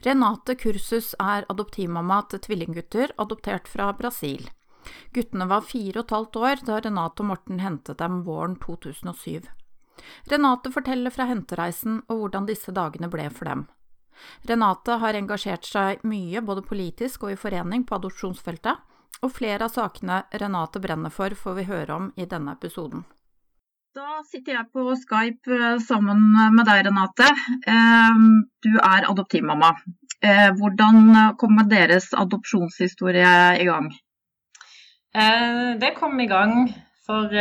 Renate Kursus er adoptivmamma til tvillinggutter adoptert fra Brasil. Guttene var fire og et halvt år da Renate og Morten hentet dem våren 2007. Renate forteller fra hentereisen og hvordan disse dagene ble for dem. Renate har engasjert seg mye både politisk og i forening på adopsjonsfeltet, og flere av sakene Renate brenner for får vi høre om i denne episoden. Da sitter jeg på Skype eh, sammen med deg, Renate. Eh, du er adoptivmamma. Eh, hvordan kom deres adopsjonshistorie i gang? Det kom i gang for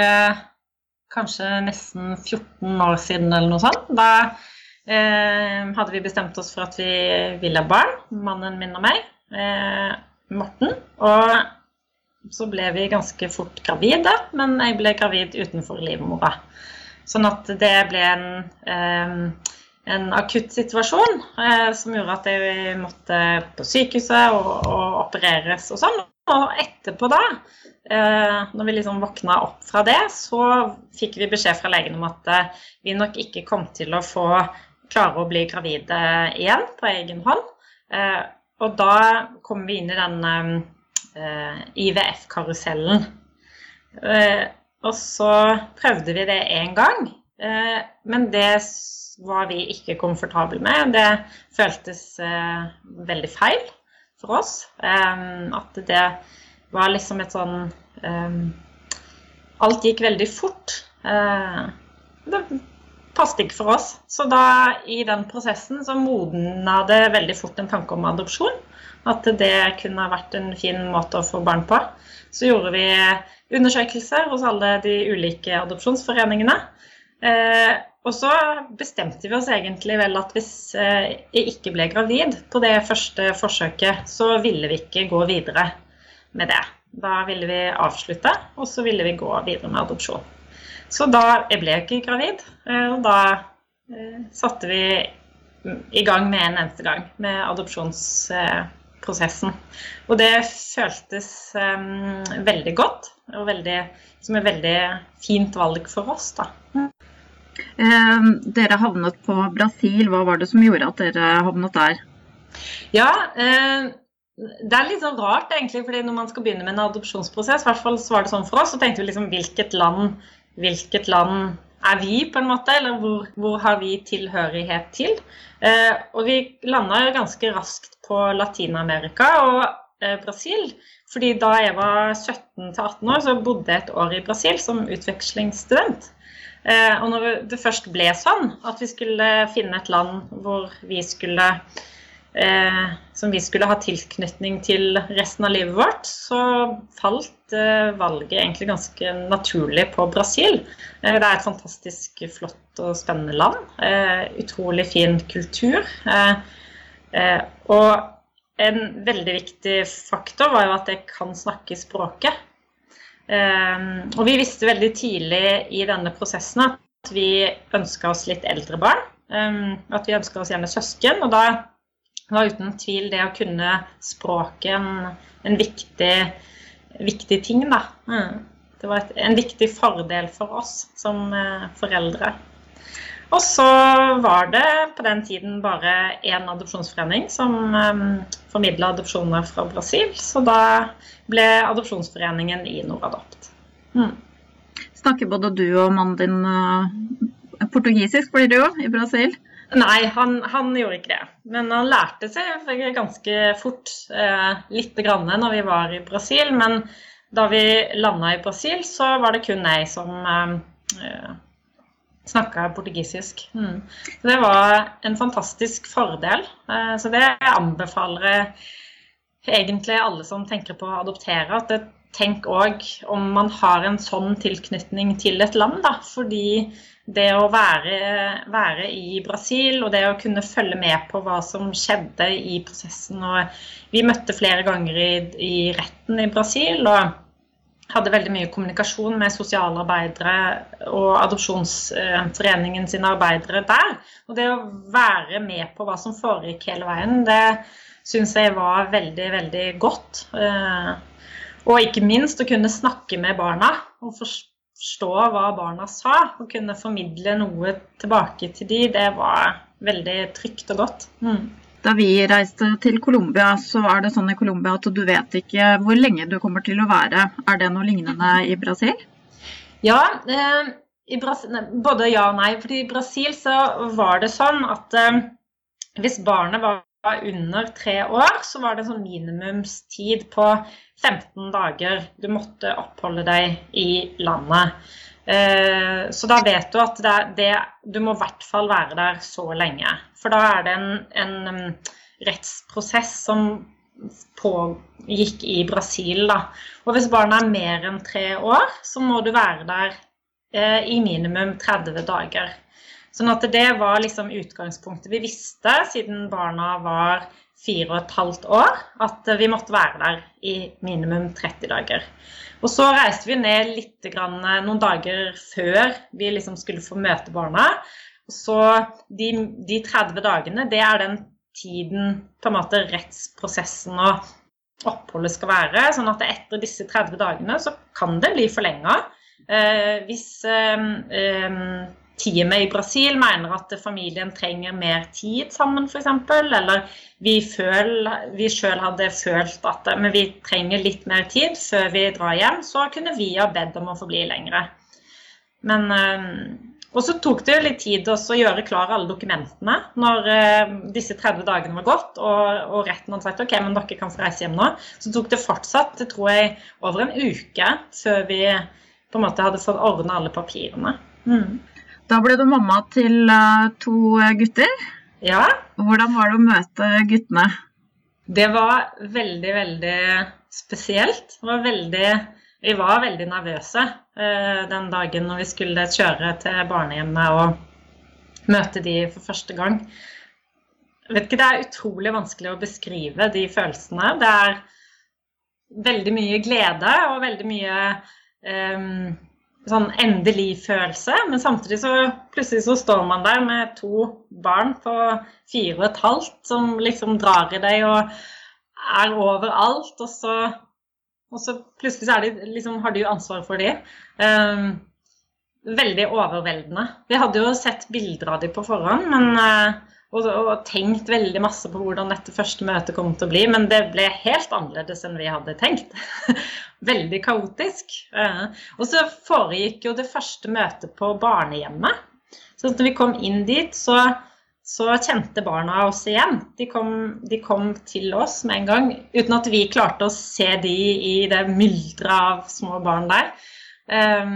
kanskje nesten 14 år siden eller noe sånt. Da hadde vi bestemt oss for at vi ville ha barn, mannen min og meg, Morten. Og så ble vi ganske fort gravide, men jeg ble gravid utenfor livmora. Sånn at det ble en, en akutt situasjon eh, som gjorde at jeg måtte på sykehuset og, og opereres og sånn. Og etterpå da, eh, når vi liksom våkna opp fra det, så fikk vi beskjed fra legen om at eh, vi nok ikke kom til å få klare å bli gravide igjen på egen hånd. Og da kom vi inn i den IVF-karusellen. Eh, og så prøvde vi det én gang, eh, men det var vi ikke komfortable med. Det føltes eh, veldig feil for oss. Eh, at det var liksom et sånn eh, Alt gikk veldig fort. det passet ikke for oss. Så da, i den prosessen, så modna det veldig fort en tanke om adopsjon. At det kunne ha vært en fin måte å få barn på. Så gjorde vi undersøkelser hos alle de ulike adopsjonsforeningene. Eh, og så bestemte vi oss egentlig vel at hvis eh, jeg ikke ble gravid på det første forsøket, så ville vi ikke gå videre med det. Da ville vi avslutte, og så ville vi gå videre med adopsjon. Så da Jeg ble ikke gravid, eh, og da eh, satte vi i gang med en eneste gang med adopsjonsprosessen prosessen. Og det føltes um, veldig godt, og veldig, som et veldig fint valg for oss. da. Eh, dere havnet på Brasil. Hva var det som gjorde at dere havnet der? Ja, eh, det er litt sånn rart, egentlig. fordi når man skal begynne med en adopsjonsprosess, i hvert fall så var det sånn for oss, så tenkte vi liksom hvilket land, hvilket land er vi, på en måte? Eller hvor, hvor har vi tilhørighet til? Eh, og vi landa ganske raskt på Latin-Amerika og eh, Brasil. fordi da jeg var 17-18 år, så bodde jeg et år i Brasil som utvekslingsstudent. Eh, og når det først ble sånn at vi skulle finne et land hvor vi skulle eh, som vi skulle ha tilknytning til resten av livet vårt, så falt eh, valget egentlig ganske naturlig på Brasil. Eh, det er et fantastisk flott og spennende land. Eh, utrolig fin kultur. Eh, eh, og en veldig viktig faktor var jo at jeg kan snakke språket. og vi visste veldig tidlig i denne prosessen at vi ønska oss litt eldre barn. at vi ønska oss gjerne søsken. og da det var uten tvil det å kunne språket en, en viktig, viktig, ting, da. Mm. Det var et, en viktig fordel for oss som eh, foreldre. Og så var det på den tiden bare én adopsjonsforening som um, eh, formidla adopsjoner fra Brasil. Så da ble adopsjonsforeningen i Noradopt. Mm. Snakker både du og mannen din uh, portugisisk, blir det jo, i Brasil? Nei, han, han, gjorde ikke det. Men han lærte seg ganske fort eh, litt grann når vi var i Brasil. Men da vi landa i Brasil, så var det kun jeg som eh, eh snakka portugisisk. Mm. Så det var en fantastisk fordel. Eh, så det anbefaler jeg egentlig alle som tenker på å adoptere. at det tenk òg om man har en sånn tilknytning til et land. Da. Fordi det å være, være, i Brasil og det å kunne følge med på hva som skjedde i prosessen og Vi møtte flere ganger i, i retten i Brasil og hadde veldig mye kommunikasjon med sosialarbeidere og Adopsjonsforeningen sine arbeidere der. Og det å være med på hva som foregikk hele veien, det syns jeg var veldig, veldig godt. Eh, og ikke minst å kunne snakke med barna og forstå hva barna sa. Og kunne formidle noe tilbake til de, det var veldig trygt og godt. Mm. Da vi reiste til Colombia, så er det sånn i Colombia at du vet ikke hvor lenge du kommer til å være. Er det noe lignende i Brasil? Ja, eh, i Brasil, både ja og nei. For i Brasil så var det sånn at eh, hvis barnet var under tre år, så var det sånn minimumstid på 15 dager du måtte oppholde deg i landet. Eh, så da vet du at det, det, du må i hvert fall være der så lenge. For da er det en, en um, rettsprosess som pågikk i Brasil. Da. Og hvis barna er mer enn tre år, så må du være der eh, i minimum 30 dager. Sånn at det var liksom utgangspunktet vi visste siden barna var fire og et halvt år, at vi måtte være der i minimum 30 dager. Og så reiste vi ned litt grann, noen dager før vi liksom skulle få møte barna. Så de, de 30 dagene, det er den tiden på en måte rettsprosessen og oppholdet skal være. Sånn at etter disse 30 dagene så kan det bli forlenga. Eh, hvis eh, eh, teamet i Brasil mener at familien trenger mer tid sammen, f.eks. Eller vi, føl, vi selv hadde følt at men vi trenger litt mer tid før vi drar hjem, så kunne vi ha bedt om å få bli lengre. Men og så tok det jo litt tid å gjøre klar alle dokumentene når eh, disse 30 dagene var gått og, og, retten hadde sagt ok, men dere kan få reise hjem nå. Så tok det fortsatt, det tror jeg, over en uke før vi på en måte hadde fått ordna alle papirene. Mm. Da ble du mamma til uh, to gutter. Ja. Hvordan var det å møte guttene? Det var veldig, veldig spesielt. Var veldig vi var veldig nervøse eh, den dagen når vi skulle kjøre til barnehjemmet og møte de for første gang. Vet ikke, Det er utrolig vanskelig å beskrive de følelsene. Det er veldig mye glede og veldig mye eh, sånn endelig-følelse. Men samtidig så plutselig så står man der med to barn på fire og et halvt som liksom drar i deg og er overalt. Og så og så plutselig så de, liksom, har du ansvar for dem. Um, veldig overveldende. Vi hadde jo sett bilder av dem på forhånd men, uh, og, og, tenkt veldig masse på hvordan dette første møtet kom til å bli, men det ble helt annerledes enn vi hadde tenkt. veldig kaotisk. Uh, og så foregikk jo det første møtet på barnehjemmet. Så når vi kom inn dit, så så kjente barna oss igjen. De kom, de kom, til oss med en gang, uten at vi klarte å se de i det mylderet av små barn der. Um,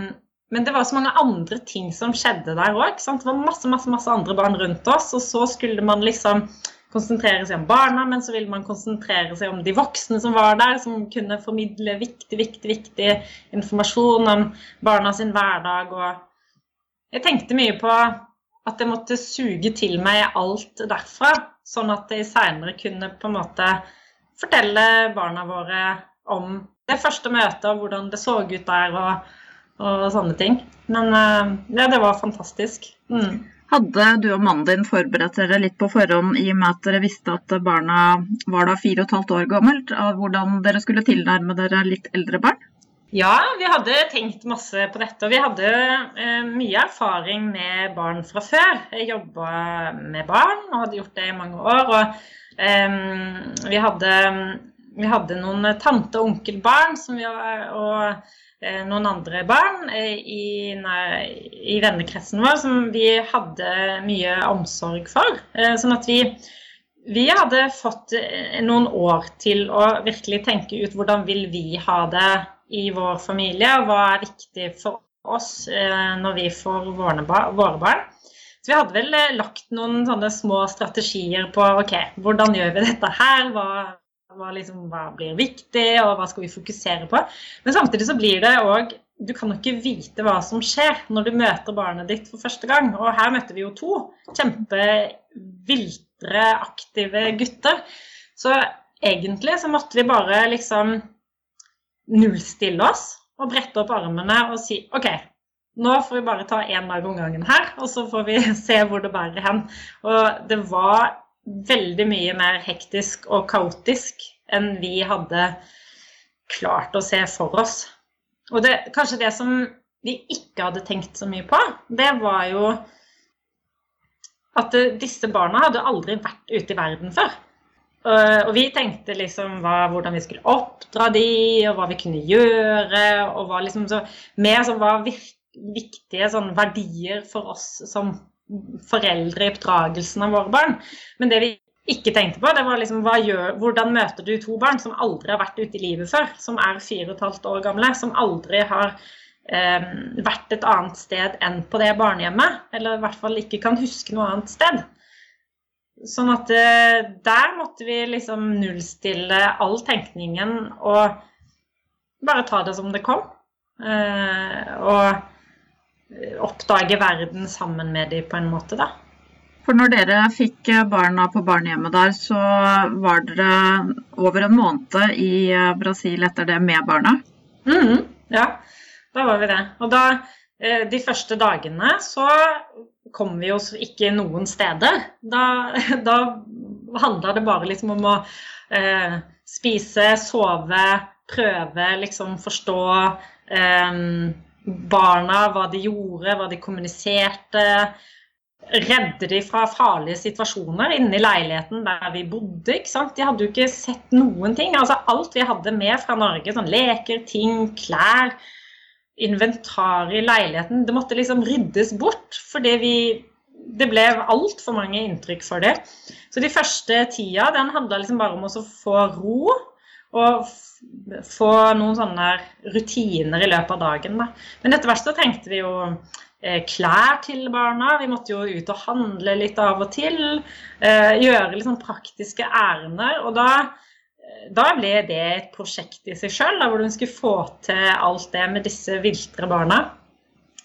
men det var så mange andre ting som skjedde der òg. Det var masse, masse, masse andre barn rundt oss, og så skulle man liksom konsentrere seg om barna, men så ville man konsentrere seg om de voksne som var der, som kunne formidle viktig, viktig, viktig informasjon om barna sin hverdag. Og jeg tenkte mye på at jeg måtte suge til meg alt derfra, sånn at jeg seinere kunne på en måte fortelle barna våre om det første møtet og hvordan det så ut der og, og sånne ting. Men eh, ja, det var fantastisk. Mm. Hadde du og mannen din forberedt dere litt på forhånd i og med at dere visste at barna var da fire og et halvt år gammelt, av hvordan dere skulle tilnærme dere litt eldre barn? Ja, vi hadde tenkt masse på dette. Og vi hadde eh, mye erfaring med barn fra før. Jeg jobba med barn og hadde gjort det i mange år. Og eh, vi, hadde, vi, hadde, noen tante- og onkelbarn som vi, og noen andre barn eh, i, i, vennekretsen vår som vi hadde mye omsorg for. Eh, sånn at vi vi hadde fått eh, noen år til å virkelig tenke ut hvordan vil vi ha det i vår familie, og hva er viktig for oss eh, når vi får våre barn. Så vi hadde vel eh, lagt noen sånne små strategier på ok, hvordan gjør vi dette her, hva, hva, liksom, hva blir viktig, og hva skal vi fokusere på. Men samtidig så blir det òg du kan jo ikke vite hva som skjer når du møter barnet ditt for første gang. Og her møtte vi jo to kjempeviltre, aktive gutter. Så egentlig så måtte vi bare liksom nullstille oss og brette opp armene og si OK, nå får vi bare ta én dag om gangen her, og så får vi se hvor det bærer hen. Og det var veldig mye mer hektisk og kaotisk enn vi hadde klart å se for oss. Og det, kanskje det som vi ikke hadde tenkt så mye på, det var jo at disse barna hadde aldri vært ute i verden før. Og vi tenkte liksom hva, hvordan vi skulle oppdra de, og hva vi kunne gjøre, og hva liksom så, mer som var viktige sånn, verdier for oss som foreldre i oppdragelsen av våre barn. Men det vi ikke tenkte på, det var liksom gjør, hvordan møter du to barn som aldri har vært ute i livet før, som er fire og et halvt år gamle, som aldri har eh, vært et annet sted enn på det barnehjemmet, eller i hvert fall ikke kan huske noe annet sted. Sånn at eh, der måtte vi liksom nullstille all tenkningen og bare ta det som det kom. Eh, og oppdage verden sammen med dem på en måte, da. For når dere fikk barna på barnehjemmet der, så var dere over en måned i eh, Brasil etter det med barna? Mm, ja, da var vi det. Og da, de første dagene så kom vi oss ikke noen steder. Da, da handla det bare liksom om å eh, spise, sove, prøve, liksom forstå eh, barna, hva de gjorde, hva de kommuniserte. Redde de fra farlige situasjoner inne i leiligheten der vi bodde. ikke sant? De hadde jo ikke sett noen ting. Altså Alt vi hadde med fra Norge, sånn leker, ting, klær inventar i leiligheten. Det måtte liksom ryddes bort, fordi vi det ble altfor mange inntrykk for det. Så de første tida den handla liksom bare om å få ro og få noen sånne rutiner i løpet av dagen. Da. Men etter hvert så tenkte vi jo eh, klær til barna. Vi måtte jo ut og handle litt av og til. Eh, gjøre sånn praktiske ærender. Og da da ble det et prosjekt i seg sjøl, hvor hun skulle få til alt det med disse viltre barna.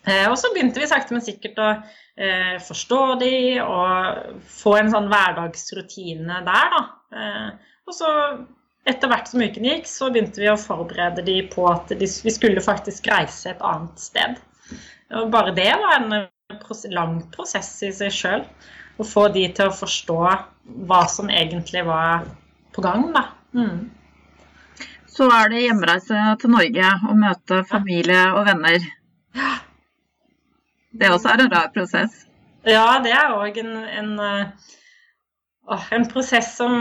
Eh, og så begynte vi sakte, men sikkert å eh, forstå de og få en sånn hverdagsrutine der, da. Eh, og så etter hvert som uken gikk, så begynte vi å forberede de på at de, vi skulle faktisk reise et annet sted. Og bare det var en lang prosess i seg sjøl. Å få de til å forstå hva som egentlig var på gang, da. Mm. Så er det hjemreise til Norge og møte familie og venner. Det også er en rar prosess. Ja, det er òg en, en, eh, en, prosess som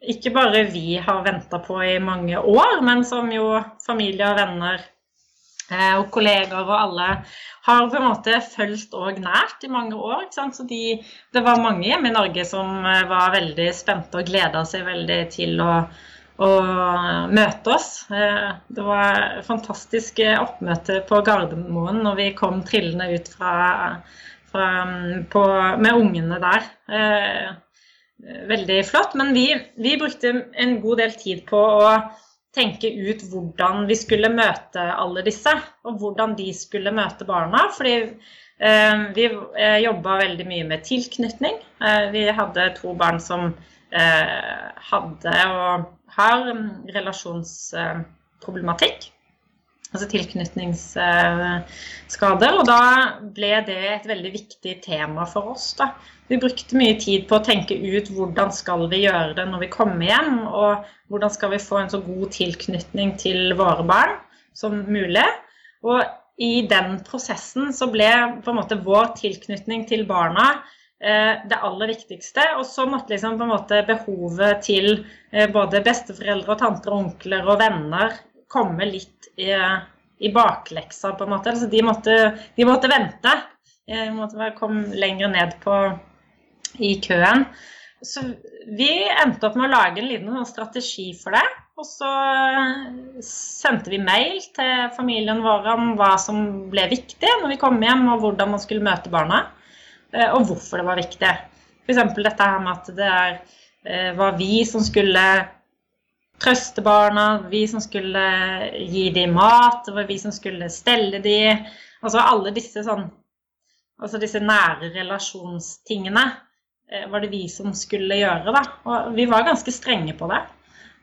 ikke bare vi har venta på i mange år, men som jo familie og venner eh, og kollegaer og alle har på en måte fulgt òg nært i mange år. Så de, det var mange hjemme i Norge som eh, var veldig spente og gleda seg veldig til å, å møte oss. Eh, det var fantastisk oppmøte på Gardermoen når vi kom trillende ut fra, fra, på, med ungene der. Eh, veldig flott. Men vi, vi brukte en god del tid på å tenke ut hvordan vi skulle møte alle disse, og hvordan de skulle møte barna. Fordi eh, vi eh, jobba veldig mye med tilknytning. Eh, vi hadde to barn som eh, hadde og har relasjonsproblematikk. Altså tilknytningsskader. Og da ble det et veldig viktig tema for oss. da. Vi brukte mye tid på å tenke ut hvordan skal vi gjøre det når vi kommer hjem, og hvordan skal vi få en så god tilknytning til våre barn som mulig. Og i den prosessen så ble på en måte vår tilknytning til barna eh, det aller viktigste. Og så måtte liksom på en måte behovet til eh, både besteforeldre og tanter og onkler og venner komme litt i, i bakleksa, på en måte. Altså de måtte, de måtte vente. De måtte komme lenger ned på i køen. Så vi endte opp med å lage en liten sånn strategi for det. Og så sendte vi mail til familien vår om hva som ble viktig når vi kom hjem, og hvordan man skulle møte barna, eh, og hvorfor det var viktig. F.eks. dette her med at det er, eh, var vi som skulle trøste barna, vi som skulle gi dem mat, det var vi som skulle stelle dem. Altså alle disse sånn Altså disse nære relasjonstingene Eh, var det vi som skulle gjøre. Da. Og vi var ganske strenge på det.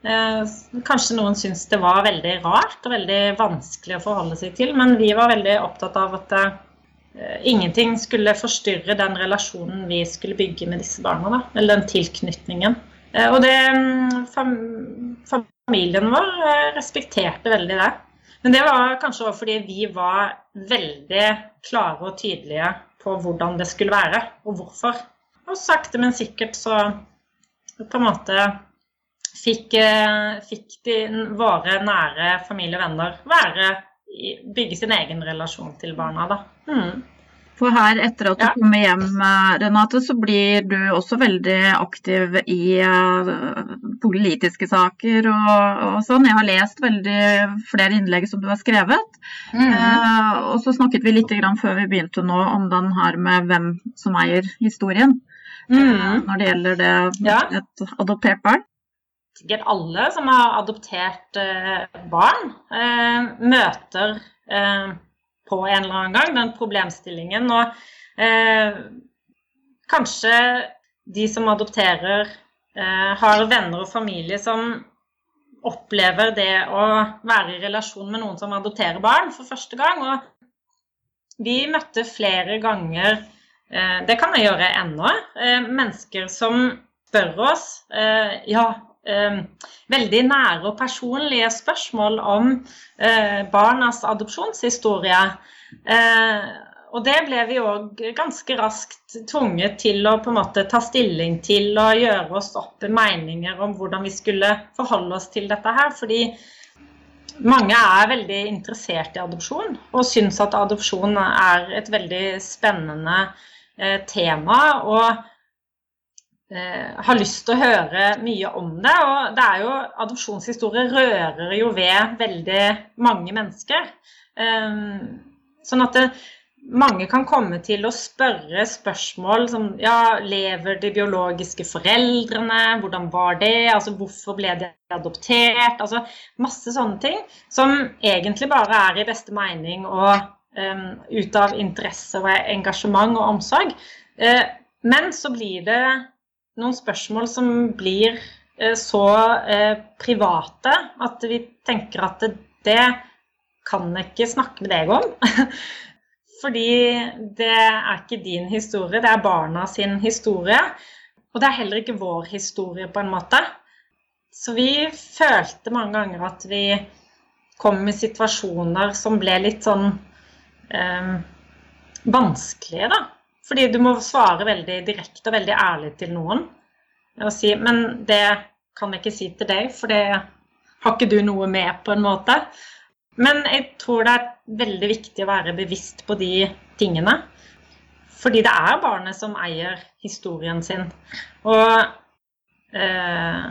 Eh, kanskje noen syntes det var veldig rart og veldig vanskelig å forholde seg til, men vi var veldig opptatt av at eh, ingenting skulle forstyrre den relasjonen vi skulle bygge med disse barna. Da, eller den tilknytningen. Og det, mm, familien vår respekterte veldig det. Men det var kanskje også fordi vi var veldig klare og tydelige på hvordan det skulle være, og hvorfor. og sakte, men sikkert så på en måte fikk, eh, fikk de, våre nære familie og venner være, bygge sin egen relasjon til barna. da. Mm. For her, etter at du ja. kommer hjem, eh, Renate, så blir du også veldig aktiv i uh, politiske saker og, og, sånn. Jeg har lest veldig flere innlegg som du har skrevet. Mm. Eh, og så snakket vi litt før vi begynte nå om den her med hvem som eier historien. Mm. Uh, når det gjelder det, ja. et adoptert barn. Sikkert alle som har adoptert barn, møter på en eller annen gang, den problemstillingen. Og eh, kanskje de som adopterer, eh, har venner og familie som opplever det å være i relasjon med noen som adopterer barn for første gang. Og vi møtte flere ganger, eh, det kan jeg gjøre ennå, eh, mennesker som spør oss eh, ja, eh, veldig nære og personlige spørsmål om eh, barnas adopsjonshistorie. Eh, og det ble vi òg ganske raskt tvunget til å på en måte ta stilling til og gjøre oss opp meninger om hvordan vi skulle forholde oss til dette her. Fordi mange er veldig interessert i adopsjon og syns at adopsjon er et veldig spennende eh, tema. og Eh, har lyst til å høre mye om det. Og det er jo, adopsjonshistorier rører jo ved veldig mange mennesker. Eh, sånn at det, mange kan komme til å spørre spørsmål som ja, lever de biologiske foreldrene? Hvordan var det? Altså hvorfor ble de adoptert? Altså masse sånne ting som egentlig bare er i beste mening og um, ut av interesse og engasjement og omsorg. Uh, men så blir det noen spørsmål som blir eh, så eh, private at vi tenker at det, kan jeg ikke snakke med deg om. Fordi det er ikke din historie, det er barna sin historie. Og det er heller ikke vår historie, på en måte. Så vi følte mange ganger at vi kom i situasjoner som ble litt sånn eh, vanskelige, da. Fordi du må svare veldig direkte og veldig ærlig til noen. Og si Men det kan jeg ikke si til deg, for det har ikke du noe med, på en måte. Men jeg tror det er veldig viktig å være bevisst på de tingene. Fordi det er barnet som eier historien sin. Og eh,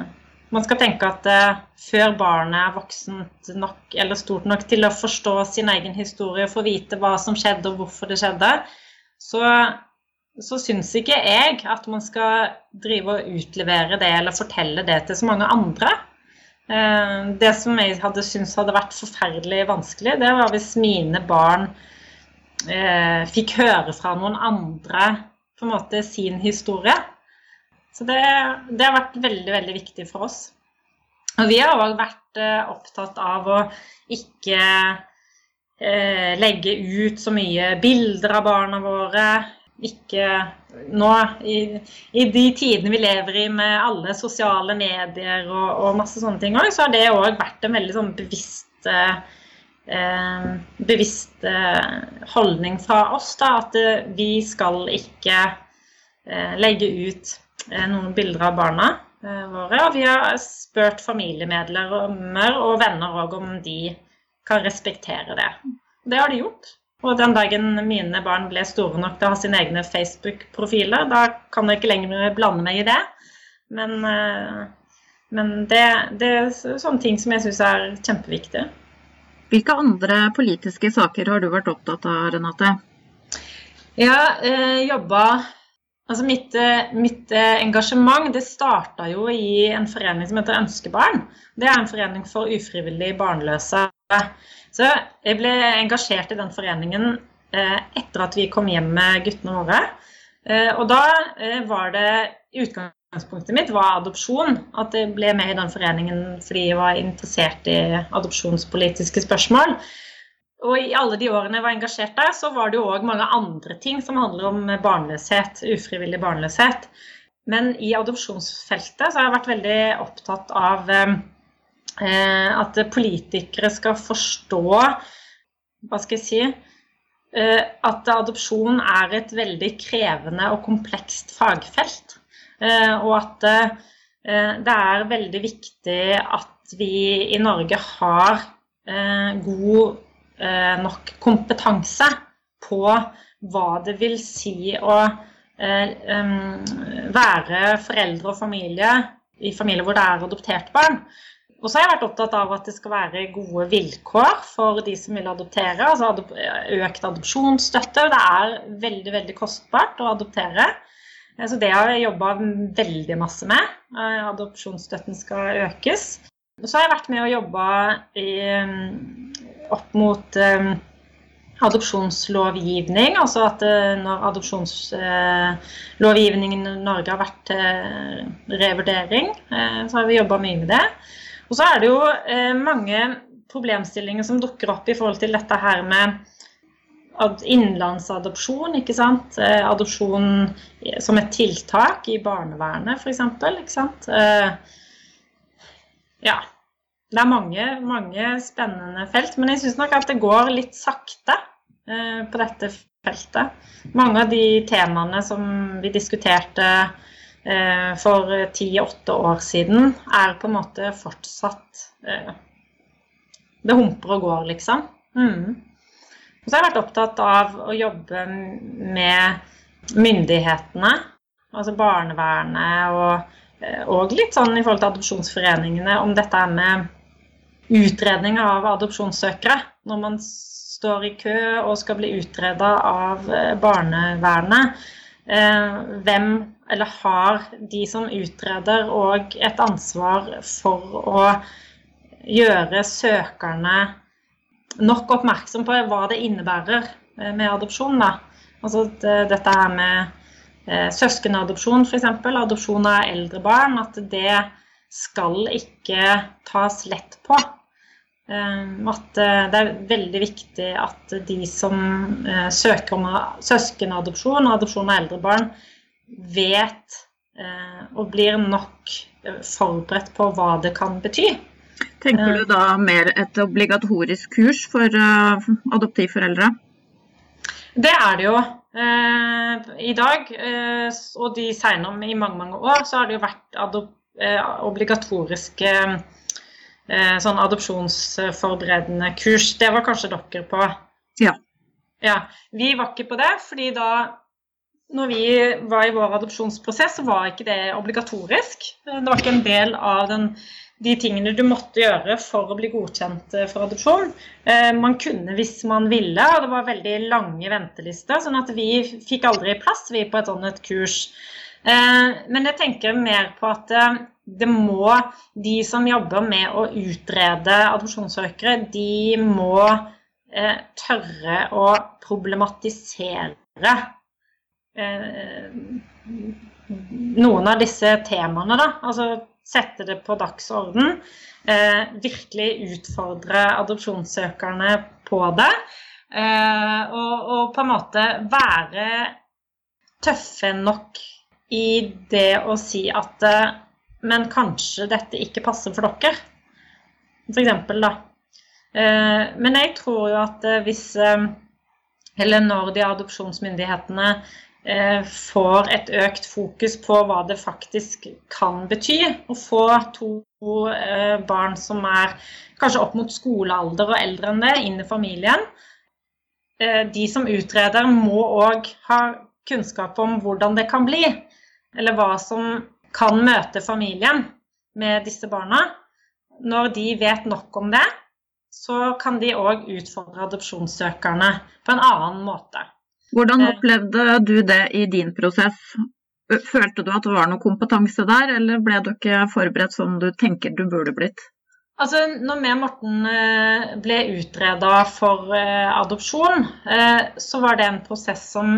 man skal tenke at eh, før barnet er voksent nok eller stort nok til å forstå sin egen historie, få vite hva som skjedde og hvorfor det skjedde, så så syns ikke jeg at man skal drive og utlevere det eller fortelle det til så mange andre. Eh, det som jeg hadde syntes hadde vært forferdelig vanskelig, det var hvis mine barn eh, fikk høre fra noen andre på en måte sin historie. Så det, det har vært veldig, veldig viktig for oss. Og vi har òg vært eh, opptatt av å ikke legge ut så mye bilder av barna våre ikke nå i, i, de tidene vi lever i med alle sosiale medier og, og masse sånne ting òg, så har det òg vært en veldig sånn bevisst eh, bevisst eh, holdning fra oss. da, At eh, vi skal ikke eh, legge ut eh, noen bilder av barna eh, våre. Og vi har spurt familiemedlemmer og venner òg om de kan respektere det. Det har de gjort. Og den dagen mine barn ble store nok til å ha sine egne Facebook-profiler, da kan jeg ikke lenger blande meg i det. Men, eh, men det, det, er sånne ting som jeg syns er kjempeviktige. Hvilke andre politiske saker har du vært opptatt av, Renate? Jeg har eh, jobba Altså mitt, eh, mitt, eh, engasjement det starta jo i en forening som heter Ønskebarn. Det er en forening for ufrivillig barnløse. Så jeg ble engasjert i den foreningen eh, etter at vi kom hjem med guttene våre. Eh, og da eh, var det Utgangspunktet mitt var adopsjon. At jeg ble med i den foreningen fordi jeg var interessert i adopsjonspolitiske spørsmål. Og i alle de årene jeg var engasjert der, så var det jo òg mange andre ting som handler om barnløshet, ufrivillig barnløshet. Men i adopsjonsfeltet så har jeg vært veldig opptatt av at politikere skal forstå Hva skal jeg si at adopsjon er et veldig krevende og komplekst fagfelt. Og at det er veldig viktig at vi i Norge har god nok kompetanse på hva det vil si å være foreldre og familie i familier hvor det er adoptert barn. Og så har jeg vært opptatt av at det skal være gode vilkår for de som vil adoptere. Altså økt adopsjonsstøtte. Det er veldig, veldig kostbart å adoptere. Så det har jeg jobba veldig masse med. Adopsjonsstøtten skal økes. Og Så har jeg vært med og jobba opp mot adopsjonslovgivning. Altså at eh, når adopsjonslovgivningen i Norge har vært til eh, revurdering, eh, så har vi jobba mye med det. Og så er det jo mange problemstillinger som dukker opp i forhold til dette her med innenlandsadopsjon, ikke sant. Adopsjon som et tiltak i barnevernet, f.eks. Ikke sant. Ja. Det er mange, mange spennende felt, men jeg syns nok at det går litt sakte eh, på dette feltet. Mange av de temaene som vi diskuterte eh, for ti-åtte år siden, er på en måte fortsatt eh, Det humper og går, liksom. Mm. Og så har jeg vært opptatt av å jobbe med myndighetene, altså barnevernet og, og litt sånn i forhold til adopsjonsforeningene, om dette er med utredning av adopsjonssøkere. Når man står i kø og skal bli utreda av eh, barnevernet. Eh, hvem, eller har de som utreder òg et ansvar for å gjøre søkerne nok oppmerksom på hva det innebærer eh, med adopsjon? Da. Altså dette her med søskenadopsjon f.eks., adopsjon av eldre barn, at det skal ikke tas lett på. Ehm, at eh, det er veldig viktig at de som eh, søker om søskenadopsjon og adopsjon av eldre barn, vet eh, og blir nok forberedt på hva det kan bety. Tenker du da mer et obligatorisk kurs for adoptivforeldre? Det er det jo. I dag, og de senere i mange mange år, så har det jo vært obligatoriske sånn adopsjonsforberedende kurs. Det var kanskje dere på? Ja. ja. Vi var ikke på det, fordi da når vi var i vår adopsjonsprosess, så var ikke det obligatorisk. Det var ikke en del av den, de tingene du måtte gjøre for å bli godkjent eh, for adopsjon. Eh, man kunne hvis man ville, og det var veldig lange ventelister. sånn at vi fikk aldri plass vi på et sånt kurs. Eh, men jeg tenker mer på at det må De som jobber med å utrede adopsjonssøkere, de må eh, tørre å problematisere eh, noen av disse temaene, da. Altså sette det på dagsorden. Eh, virkelig utfordre adopsjonssøkerne på det. Eh, og, og på en måte være tøffe nok i det å si at eh, men kanskje dette ikke passer for dere. For eksempel, da. Eh, men jeg tror jo at eh, hvis eh, Eller når de adopsjonsmyndighetene får et økt fokus på hva det faktisk kan bety å få to barn som er kanskje opp mot skolealder og eldre enn det, inn i familien. De som utreder, må òg ha kunnskap om hvordan det kan bli. Eller hva som kan møte familien med disse barna, når de vet nok om det, så kan de òg utfordre adopsjonssøkerne på en annen måte. Hvordan eh, opplevde du det i din prosess? Følte du at det var noe kompetanse der, eller ble du ikke forberedt som du tenker du burde blitt? Altså, når vi og Morten eh, ble utreda for eh, adopsjon, så var det en prosess som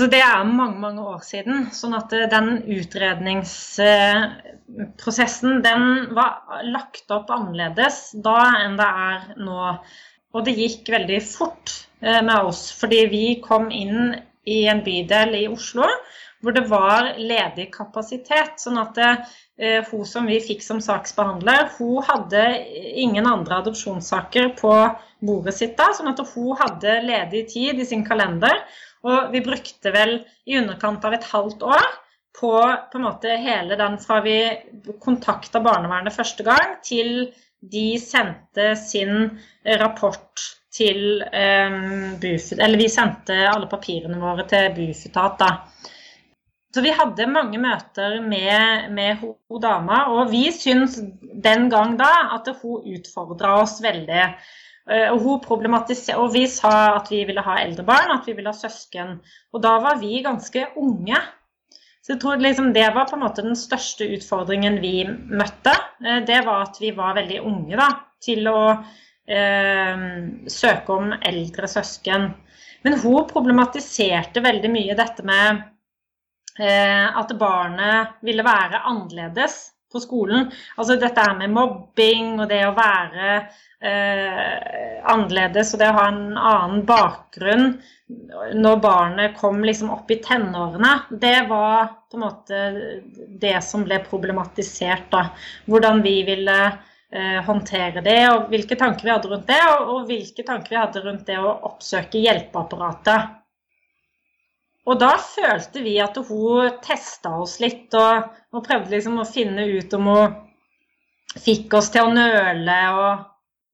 så Det er mange mange år siden. sånn at eh, den utredningsprosessen den var lagt opp annerledes da enn det er nå. Og det gikk veldig fort eh, med oss, fordi vi kom inn i en bydel i Oslo hvor det var ledig kapasitet. Sånn at det, eh, hun som vi fikk som saksbehandler, hun hadde ingen andre adopsjonssaker på bordet sitt da. Sånn at hun hadde ledig tid i sin kalender. Og vi brukte vel i underkant av et halvt år på, på en måte hele den fra vi kontakta barnevernet første gang, til de sendte sin rapport til um, Bufetat Eller vi sendte alle papirene våre til Bufetat, da. Så vi hadde mange møter med, med hun dama, og vi syns den gang da at hun utfordra oss veldig. Eh, og, og vi sa at vi ville ha eldre barn, at vi ville ha søsken. Og da var vi ganske unge. Så jeg tror liksom det var på en måte den største utfordringen vi møtte. Eh, det var at vi var veldig unge da, til å eh, søke om eldre søsken. Men hun problematiserte veldig mye dette med eh, at barnet ville være annerledes på skolen. Altså dette her med mobbing og det å være eh, annerledes og det å ha en annen bakgrunn når barnet kom liksom opp i tenårene, det var på en måte det som ble problematisert. da. Hvordan vi ville eh, håndtere det, og hvilke tanker vi hadde rundt det, og, og hvilke tanker vi hadde rundt det å oppsøke hjelpeapparatet. Og da følte vi at hun testa oss litt og, og, prøvde liksom å finne ut om hun fikk oss til å nøle. Og,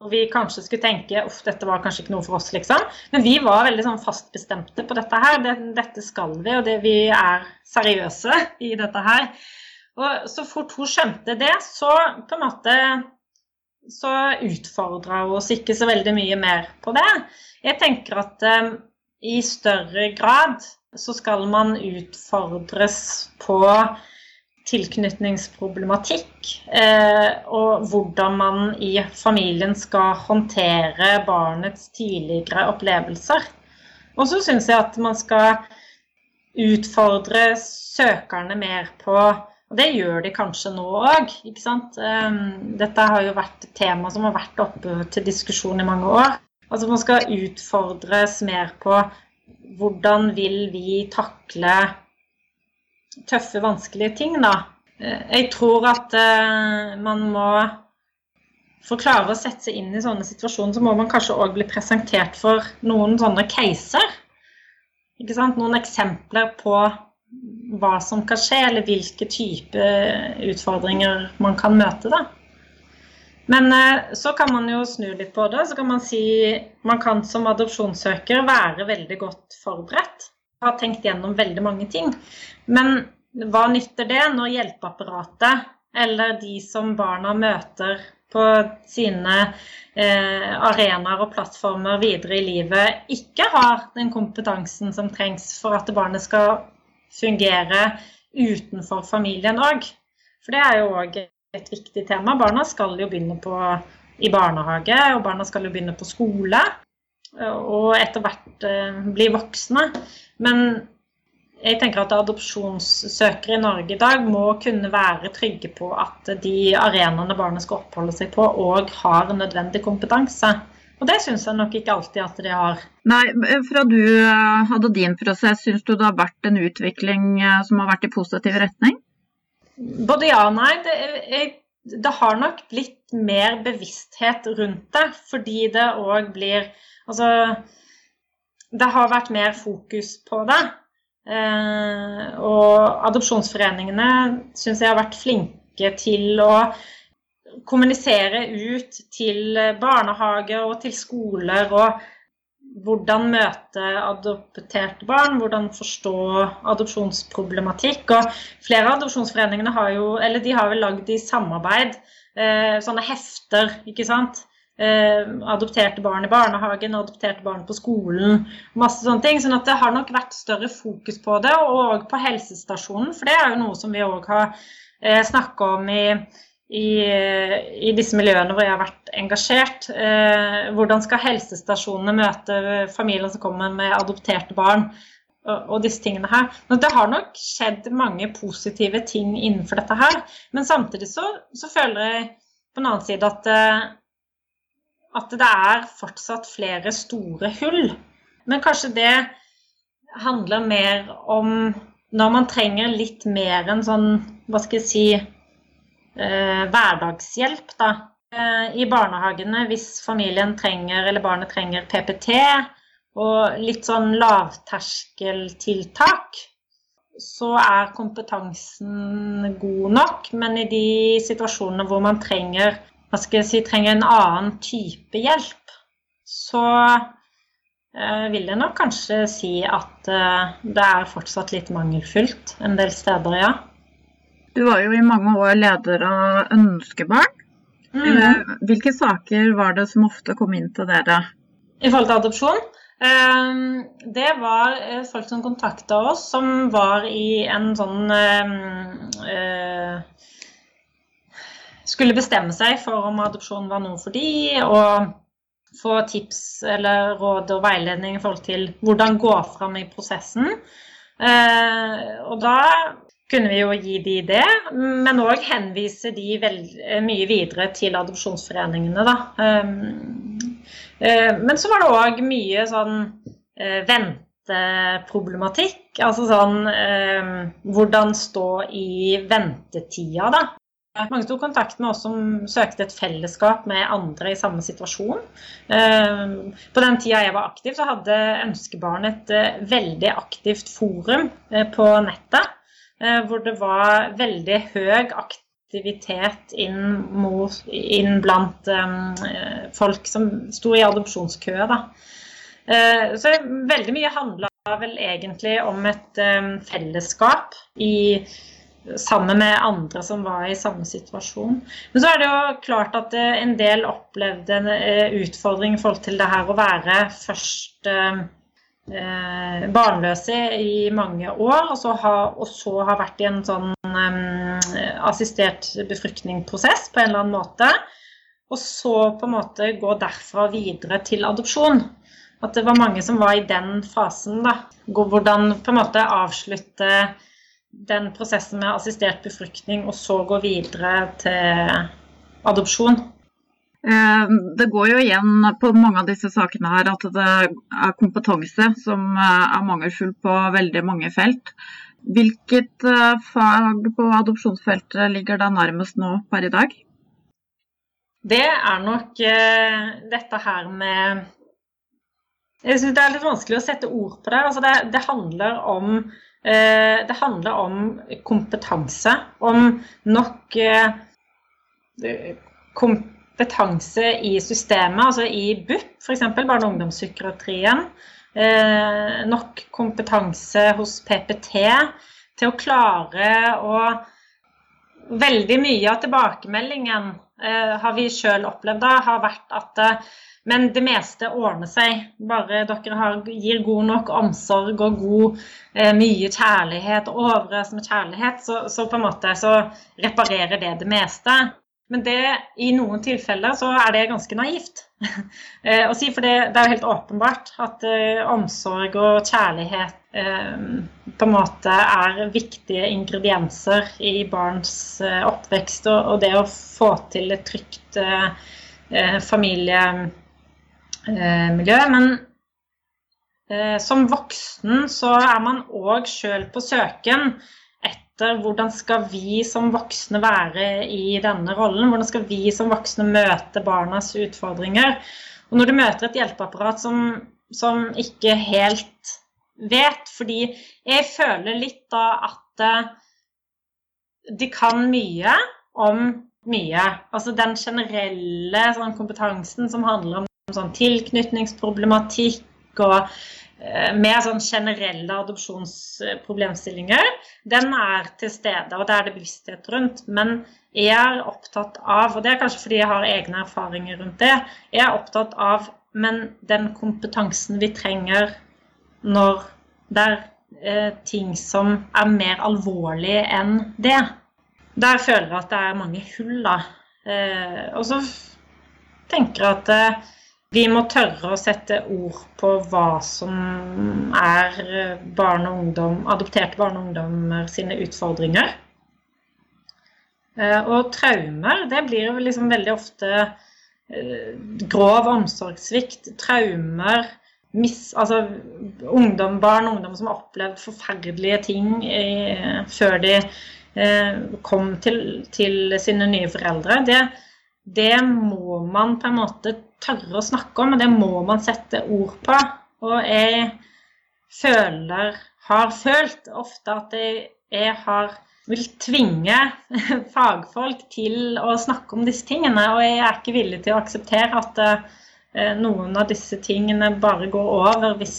og vi kanskje skulle tenke uff, dette var kanskje ikke noe for oss, liksom. Men vi var veldig sånn fastbestemte på dette her. Det, dette skal vi, og det, vi er seriøse i dette her. Og så fort hun skjønte det, så på en måte så utfordra hun oss ikke så veldig mye mer på det. Jeg tenker at um, i større grad så skal man utfordres på tilknytningsproblematikk eh, og hvordan man i familien skal håndtere barnets tidligere opplevelser. Og så syns jeg at man skal utfordre søkerne mer på og det gjør de kanskje nå òg. Eh, dette har jo vært et tema som har vært oppe til diskusjon i mange år. Altså Man skal utfordres mer på hvordan vil vi takle tøffe, vanskelige ting, da. Eh, jeg tror at uh, man må For å klare å sette seg inn i sånne situasjoner, så må man kanskje òg bli presentert for noen sånne caser. Ikke sant? Noen eksempler på hva som kan skje, eller hvilke type utfordringer man kan møte. da. Men eh, så kan man jo snu litt på det. Så kan man si man kan som adopsjonssøker være veldig godt forberedt. Ha tenkt gjennom veldig mange ting. Men hva nytter det når hjelpeapparatet eller de som barna møter på sine eh, arenaer og plattformer videre i livet, ikke har den kompetansen som trengs for at barnet skal fungere utenfor familien òg? For det er jo òg et viktig tema. Barna skal jo begynne på, i barnehage, og barna skal jo begynne på skole. Og etter hvert eh, bli voksne. Men jeg tenker at adopsjonssøkere i Norge i dag må kunne være trygge på at de arenaene barnet skal oppholde seg på, òg har nødvendig kompetanse. Og det syns jeg nok ikke alltid at de har. Nei, Fra du eh, hadde din prosess, syns du det har vært en utvikling eh, som har vært i positiv retning? Både ja og nei. Det, jeg, det, har nok blitt mer bevissthet rundt det, fordi det òg blir Altså, det har vært mer fokus på det. Eh, og adopsjonsforeningene syns jeg har vært flinke til å kommunisere ut til barnehager og til skoler og hvordan møte adopterte barn, hvordan forstå adopsjonsproblematikk. Og flere av adopsjonsforeningene har jo, eller de har vel lagd i samarbeid eh, sånne hefter, ikke sant. Eh, adopterte barn i barnehagen, adopterte barn på skolen, masse sånne ting. sånn at det har nok vært større fokus på det, og på helsestasjonen. For det er jo noe som vi òg har eh, snakka om i i, i, disse miljøene hvor jeg har vært engasjert. Eh, hvordan skal helsestasjonene møte familier som kommer med adopterte barn? Og, og disse tingene her. Men det har nok skjedd mange positive ting innenfor dette her. Men samtidig så, så føler jeg på den annen side at, eh, at det er fortsatt flere store hull. Men kanskje det handler mer om når man trenger litt mer enn sånn, hva skal jeg si, hverdagshjelp, da. Eh, I barnehagene, hvis familien trenger, eller barnet trenger PPT, og litt sånn lavterskeltiltak, så er kompetansen god nok. Men i de situasjonene hvor man trenger, si, trenger en annen type hjelp, så eh, vil jeg nok kanskje si at eh, det er fortsatt litt mangelfullt en del steder, ja. Du var jo i mange år leder av Ønskebarn. Mm. Hvilke saker var det som ofte kom inn til dere? I forhold til adopsjon? Det var folk som kontakta oss, som var i en sånn Skulle bestemme seg for om adopsjon var noe for de, og få tips eller råd og veiledning i forhold til hvordan gå fram i prosessen. Eh, og da kunne vi jo gi de det, men òg henvise de mye videre til adopsjonsforeningene, da. Eh, men så var det òg mye sånn eh, venteproblematikk. Altså sånn hvordan stå i ventetida, da. Mange tok kontakt med oss som søkte et fellesskap med andre i samme situasjon. Eh, på den tida jeg var aktiv, så hadde Ønskebarn et eh, veldig aktivt forum eh, på nettet. Hvor det var veldig høy aktivitet inn, mot, inn blant folk som sto i adopsjonskø. Da. Så veldig mye handla vel egentlig om et fellesskap i sammen med andre som var i samme situasjon. Men så er det jo klart at eh, en del opplevde en eh, utfordring i forhold til det her å være først eh, barnløse i mange år, og så, har, og så har vært i en sånn eh, assistert befruktningsprosess på en eller annen måte. Og så på en måte gå derfra videre til adopsjon. At det var mange som var i den fasen. da. Hvordan på en måte avslutte den prosessen med assistert befruktning, og så gå videre til adopsjon? Eh, det går jo igjen på mange av disse sakene her at det er kompetanse som eh, er mangelfull på veldig mange felt. Hvilket eh, fag på adopsjonsfeltet ligger da nærmest nå per i dag? Det er nok dette her med Jeg syns det er litt vanskelig å sette ord på det. Altså det, det handler om det handler om kompetanse. Om nok eh, kompetanse i systemet, altså i BUP, f.eks. barne- og ungdomspsykiatrien. Eh, nok kompetanse hos PPT til å klare å Veldig mye av tilbakemeldingen har vi sjøl opplevd da, har vært at men det meste ordner seg. Bare dere har, gir god nok omsorg og god, eh, mye kjærlighet, overøsende kjærlighet, så, så, på en måte så reparerer det det meste. Men det, i noen tilfeller så er det ganske naivt eh, å si. For det, det, er jo helt åpenbart at uh, omsorg og kjærlighet uh, på en måte er viktige ingredienser i barns uh, oppvekst. Og, og, det å få til et trygt familiemiljø. familie. Men som voksen så er man òg sjøl på søken hvordan skal vi som voksne være i denne rollen? Hvordan skal vi som voksne møte barnas utfordringer? Og når du møter et hjelpeapparat som, som ikke helt vet, fordi jeg føler litt da at eh, de kan mye om mye. Altså den generelle sånn, kompetansen som handler om sånn tilknytningsproblematikk og eh, mer sånn generelle adopsjonsproblemstillinger, den er til stede, og det er det bevissthet rundt. Men jeg er opptatt av, og det er kanskje fordi jeg har egne erfaringer rundt det, jeg er opptatt av men den kompetansen vi trenger når det er eh, ting som er mer alvorlige enn det. Der føler jeg at det er mange hull, da. Eh, og så tenker jeg at vi må tørre å sette ord på hva som er barn og ungdom, adopterte barn og ungdommer sine utfordringer. Eh, og traumer, det blir jo liksom veldig ofte eh, grov omsorgssvikt. Traumer, mis, altså, ungdom, barn og ungdom som har opplevd forferdelige ting eh, før de eh, kom til, til, sine nye foreldre. Det, det, må man på en måte tørre å snakke om, og det må man sette ord på. Og jeg føler, har følt ofte at jeg, jeg har vil tvinge fagfolk til å snakke om disse tingene. Og jeg er ikke villig til å akseptere at eh, noen av disse tingene bare går over hvis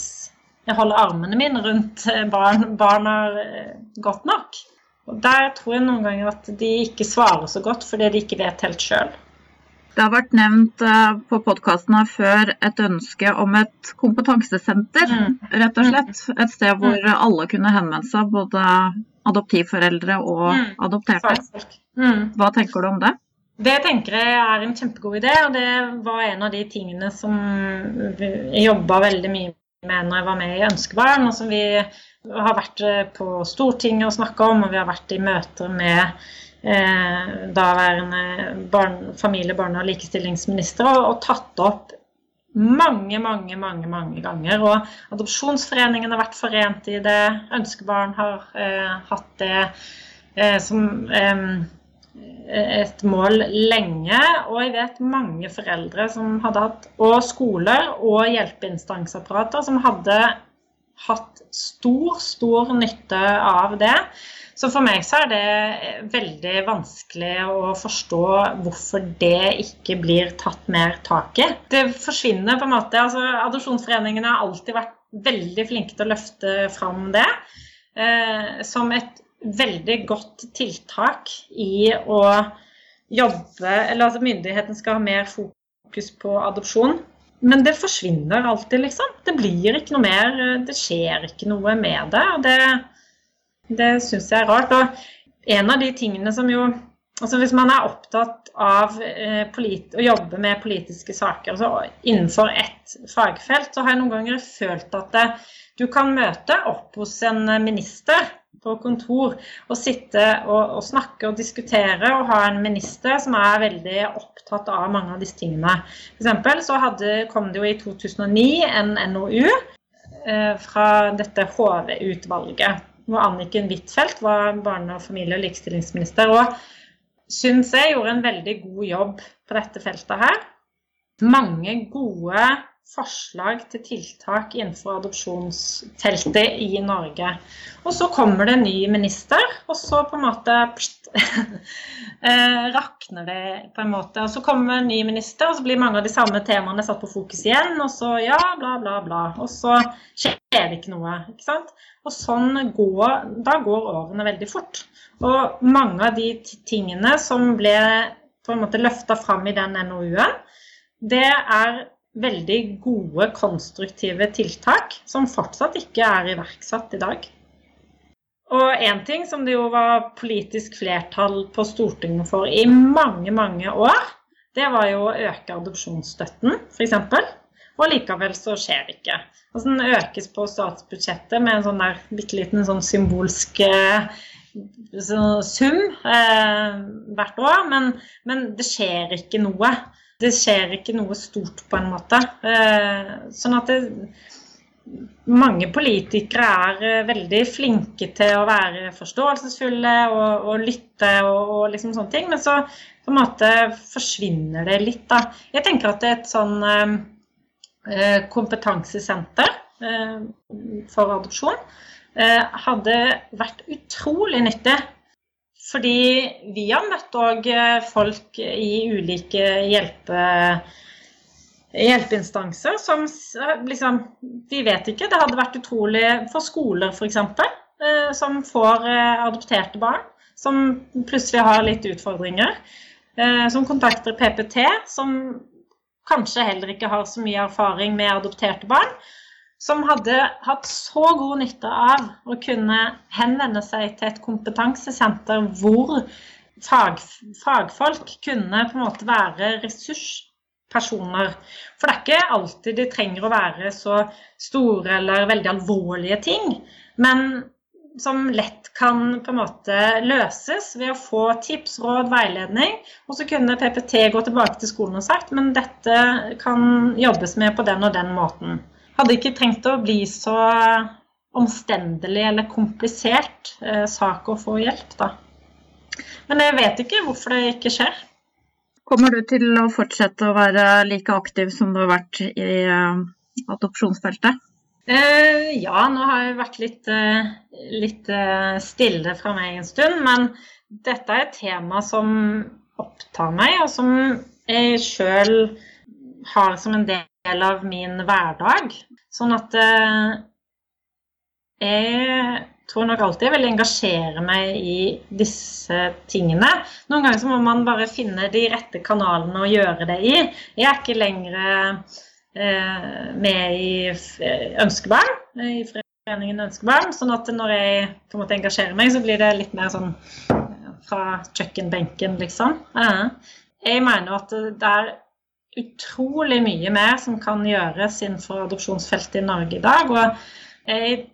jeg holder armene mine rundt eh, barn, barna eh, godt nok. Og Der tror jeg noen ganger at de ikke svarer så godt fordi de ikke vet helt sjøl. Det har vært nevnt på podkasten her før et ønske om et kompetansesenter, mm. rett og slett. Et sted hvor mm. alle kunne henvende seg, både adoptivforeldre og mm. adopterte. Mm. Hva tenker du om det? Det tenker jeg er en kjempegod idé, og det var en av de tingene som jeg jobba veldig mye med når jeg var med i Ønskebarn, og som vi har vært på Stortinget og snakka om, og vi har vært i møter med eh, daværende barn, familie-, barne- og likestillingsminister og, og tatt opp mange, mange, mange mange ganger. Og Adopsjonsforeningen har vært forent i det. Ønskebarn har eh, hatt det eh, som eh, et mål lenge. Og jeg vet mange foreldre som hadde hatt, og skoler og hjelpeinstansapparater som hadde hatt stor, stor nytte av det. Så for meg så er det veldig vanskelig å forstå hvorfor det ikke blir tatt mer tak i. Det forsvinner på en måte. altså Adopsjonsforeningene har alltid vært veldig flinke til å løfte fram det eh, som et veldig godt tiltak i å jobbe Eller altså myndigheten skal ha mer fokus på adopsjon. Men det forsvinner alltid, liksom. Det blir ikke noe mer. Det skjer ikke noe med det. og det det syns jeg er rart. Og en av de tingene som jo Altså Hvis man er opptatt av eh, å jobbe med politiske saker altså innenfor ett fagfelt, så har jeg noen ganger følt at det, du kan møte opp hos en minister på kontor og sitte og, og, snakke og diskutere og ha en minister som er veldig opptatt av mange av disse tingene. For så hadde, kom det jo i 2009 en NOU eh, fra dette HV-utvalget hvor Anniken Huitfeldt var barne-, og familie- og likestillingsminister. Og syns jeg gjorde en veldig god jobb på dette feltet her. Mange gode forslag til tiltak innenfor adopsjonsteltet i Norge. Og så kommer det en ny minister, og så på en måte pst, eh, rakner det på en måte. Og så kommer en ny minister, og så blir mange av de samme temaene satt på fokus igjen. Og så ja, bla, bla, bla. Og så skjer det ikke noe. ikke sant? Og sånn går, da går årene veldig fort. Og mange av de tingene som ble på en måte løfta fram i den NOU-en, det er veldig gode, konstruktive tiltak som fortsatt ikke er iverksatt i dag. Og én ting som det jo var politisk flertall på Stortinget for i mange, mange år, det var jo å øke adopsjonsstøtten, f.eks. Og likevel så skjer det ikke. Altså Den økes på statsbudsjettet med en sånn der bitte liten sånn symbolsk eh, sånn sum eh, hvert år, men, men det skjer ikke noe det skjer ikke noe stort, på en måte. Eh, sånn at det, mange politikere er eh, veldig flinke til å være forståelsesfulle og, og lytte og, og, liksom sånne ting, men så på en måte forsvinner det litt, da. Jeg tenker at et sånn eh, kompetansesenter for adopsjon hadde vært utrolig nyttig fordi vi har møtt òg eh, folk i ulike hjelpe, hjelpeinstanser som liksom Vi vet ikke. Det hadde vært utrolig for skoler, f.eks., eh, som får eh, adopterte barn. Som plutselig har litt utfordringer. Som kontakter PPT, som kanskje heller ikke har så mye erfaring med adopterte barn som hadde hatt så god nytte av å kunne henvende seg til et kompetansesenter hvor fag, fagfolk kunne på en måte være ressurspersoner. For det er ikke alltid de trenger å være så store eller veldig alvorlige ting. Men som lett kan på en måte løses ved å få tips, råd, veiledning. Og så kunne PPT gå tilbake til skolen og sagt men dette kan jobbes med på den og den måten. Hadde ikke trengt å bli så omstendelig eller komplisert eh, sak å få hjelp, da. Men jeg vet ikke hvorfor det ikke skjer. Kommer du til å fortsette å være like aktiv som du har vært i eh, adopsjonsfeltet? Eh, ja, nå har jeg vært litt, uh, litt stille fra meg en stund. Men dette er et tema som opptar meg, og som jeg sjøl har som en del av min hverdag. Sånn at jeg tror nok alltid jeg vil engasjere meg i disse tingene. Noen ganger så må man bare finne de rette kanalene å gjøre det i. Jeg er ikke lenger eh, med i Ønskebarn, i Foreningen Ønskebarn. Sånn at når jeg på en måte engasjerer meg, så blir det litt mer sånn eh, fra kjøkkenbenken, liksom. Jeg mener at det er utrolig mye mer som kan gjøres innenfor adopsjonsfeltet i Norge i dag. og jeg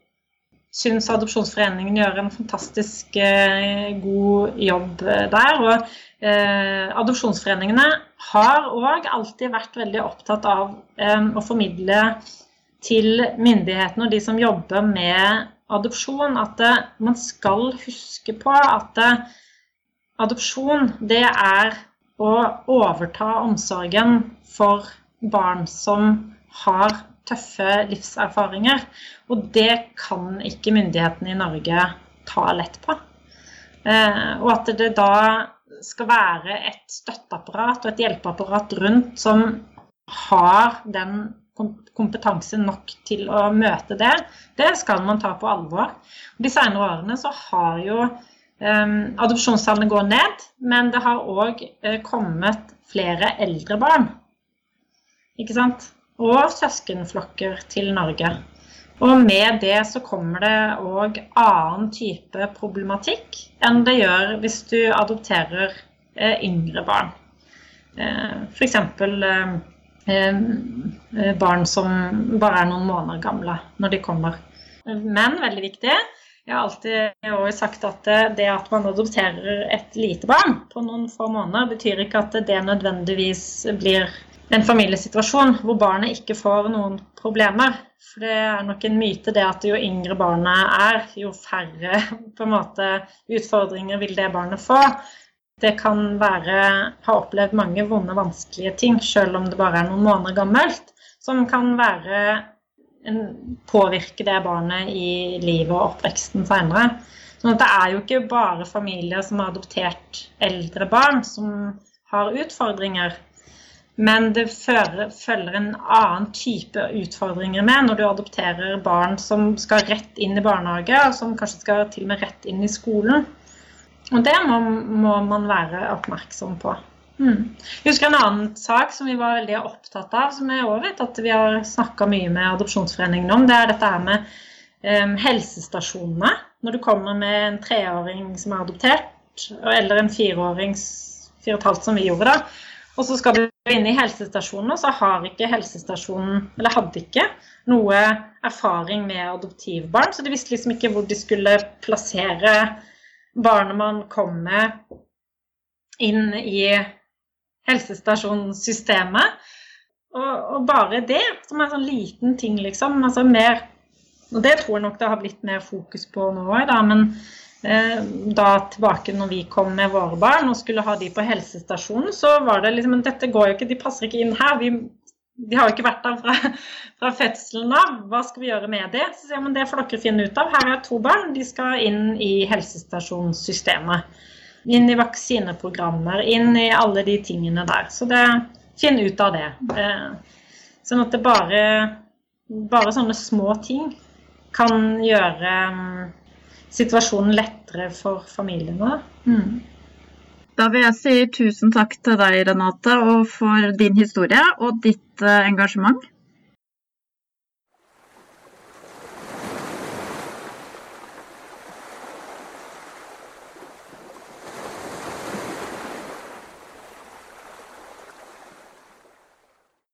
syns Adopsjonsforeningen gjør en fantastisk eh, god jobb eh, der. Og eh, adopsjonsforeningene har òg alltid vært veldig opptatt av eh, å formidle til myndighetene og de som jobber med adopsjon, at eh, man skal huske på at eh, adopsjon det er å overta omsorgen for barn som har tøffe livserfaringer. Og det kan ikke myndighetene i Norge ta lett på. Eh, og at det da skal være et støtteapparat og et hjelpeapparat rundt som har den kompetanse nok til å møte det, det skal man ta på alvor. De senere årene så har jo adopsjonstallene går ned, men det har òg uh, kommet flere eldre barn. Ikke sant? og søskenflokker til Norge. Og med det så kommer det òg annen type problematikk enn det gjør hvis du adopterer eh, yngre barn. Eh, F.eks. Eh, eh, barn som bare er noen måneder gamle når de kommer. Men veldig viktig, jeg har alltid sagt at det at man adopterer et lite barn på noen få måneder, betyr ikke at det nødvendigvis blir en familiesituasjon hvor barnet ikke får noen problemer. For det er nok en myte det at jo yngre barnet er, jo færre måte, utfordringer vil det barnet få. Det kan være ha opplevd mange vonde, vanskelige ting, selv om det bare er noen måneder gammelt, som kan være påvirke det barnet i livet og oppveksten senere. Sånn det er jo ikke bare familier som har adoptert eldre barn, som har utfordringer. Men det følger en annen type utfordringer med når du adopterer barn som skal rett inn i barnehage, og som kanskje skal til og med rett inn i skolen. Og det må, må man være oppmerksom på. Mm. Jeg husker en annen sak som vi var veldig opptatt av, som jeg òg vet at vi har snakka mye med Adopsjonsforeningen om. Det er dette her med um, helsestasjonene. Når du kommer med en treåring som er adoptert, eller en fireåring, fire og et halvt som vi gjorde da, og så skal du inn i helsestasjonen, og så har ikke helsestasjonen, eller hadde ikke, noe erfaring med adoptivbarn. Så de visste liksom ikke hvor de skulle plassere barnet man kom med, inn i helsestasjonssystemet. Og, og, bare det, som er en sånn liten ting, liksom. Altså mer Og det tror jeg nok det har blitt mer fokus på nå òg, da. Men Eh, da tilbake når vi kom med våre barn og skulle ha de på helsestasjonen, så var det liksom Dette går jo ikke, de passer ikke inn her. Vi, de har jo ikke vært der fra, fra fødselen av. Hva skal vi gjøre med det? Så sier jeg, men det får dere finne ut av. Her er to barn, de skal inn i helsestasjonssystemet. Inn i vaksineprogrammer, inn i alle de tingene der. Så det, finn ut av det. Eh, sånn at det bare, bare sånne små ting kan gjøre situasjonen lettere for familiene. Mm. Da vil jeg si tusen takk til deg, Renate, og for din historie og ditt uh, engasjement.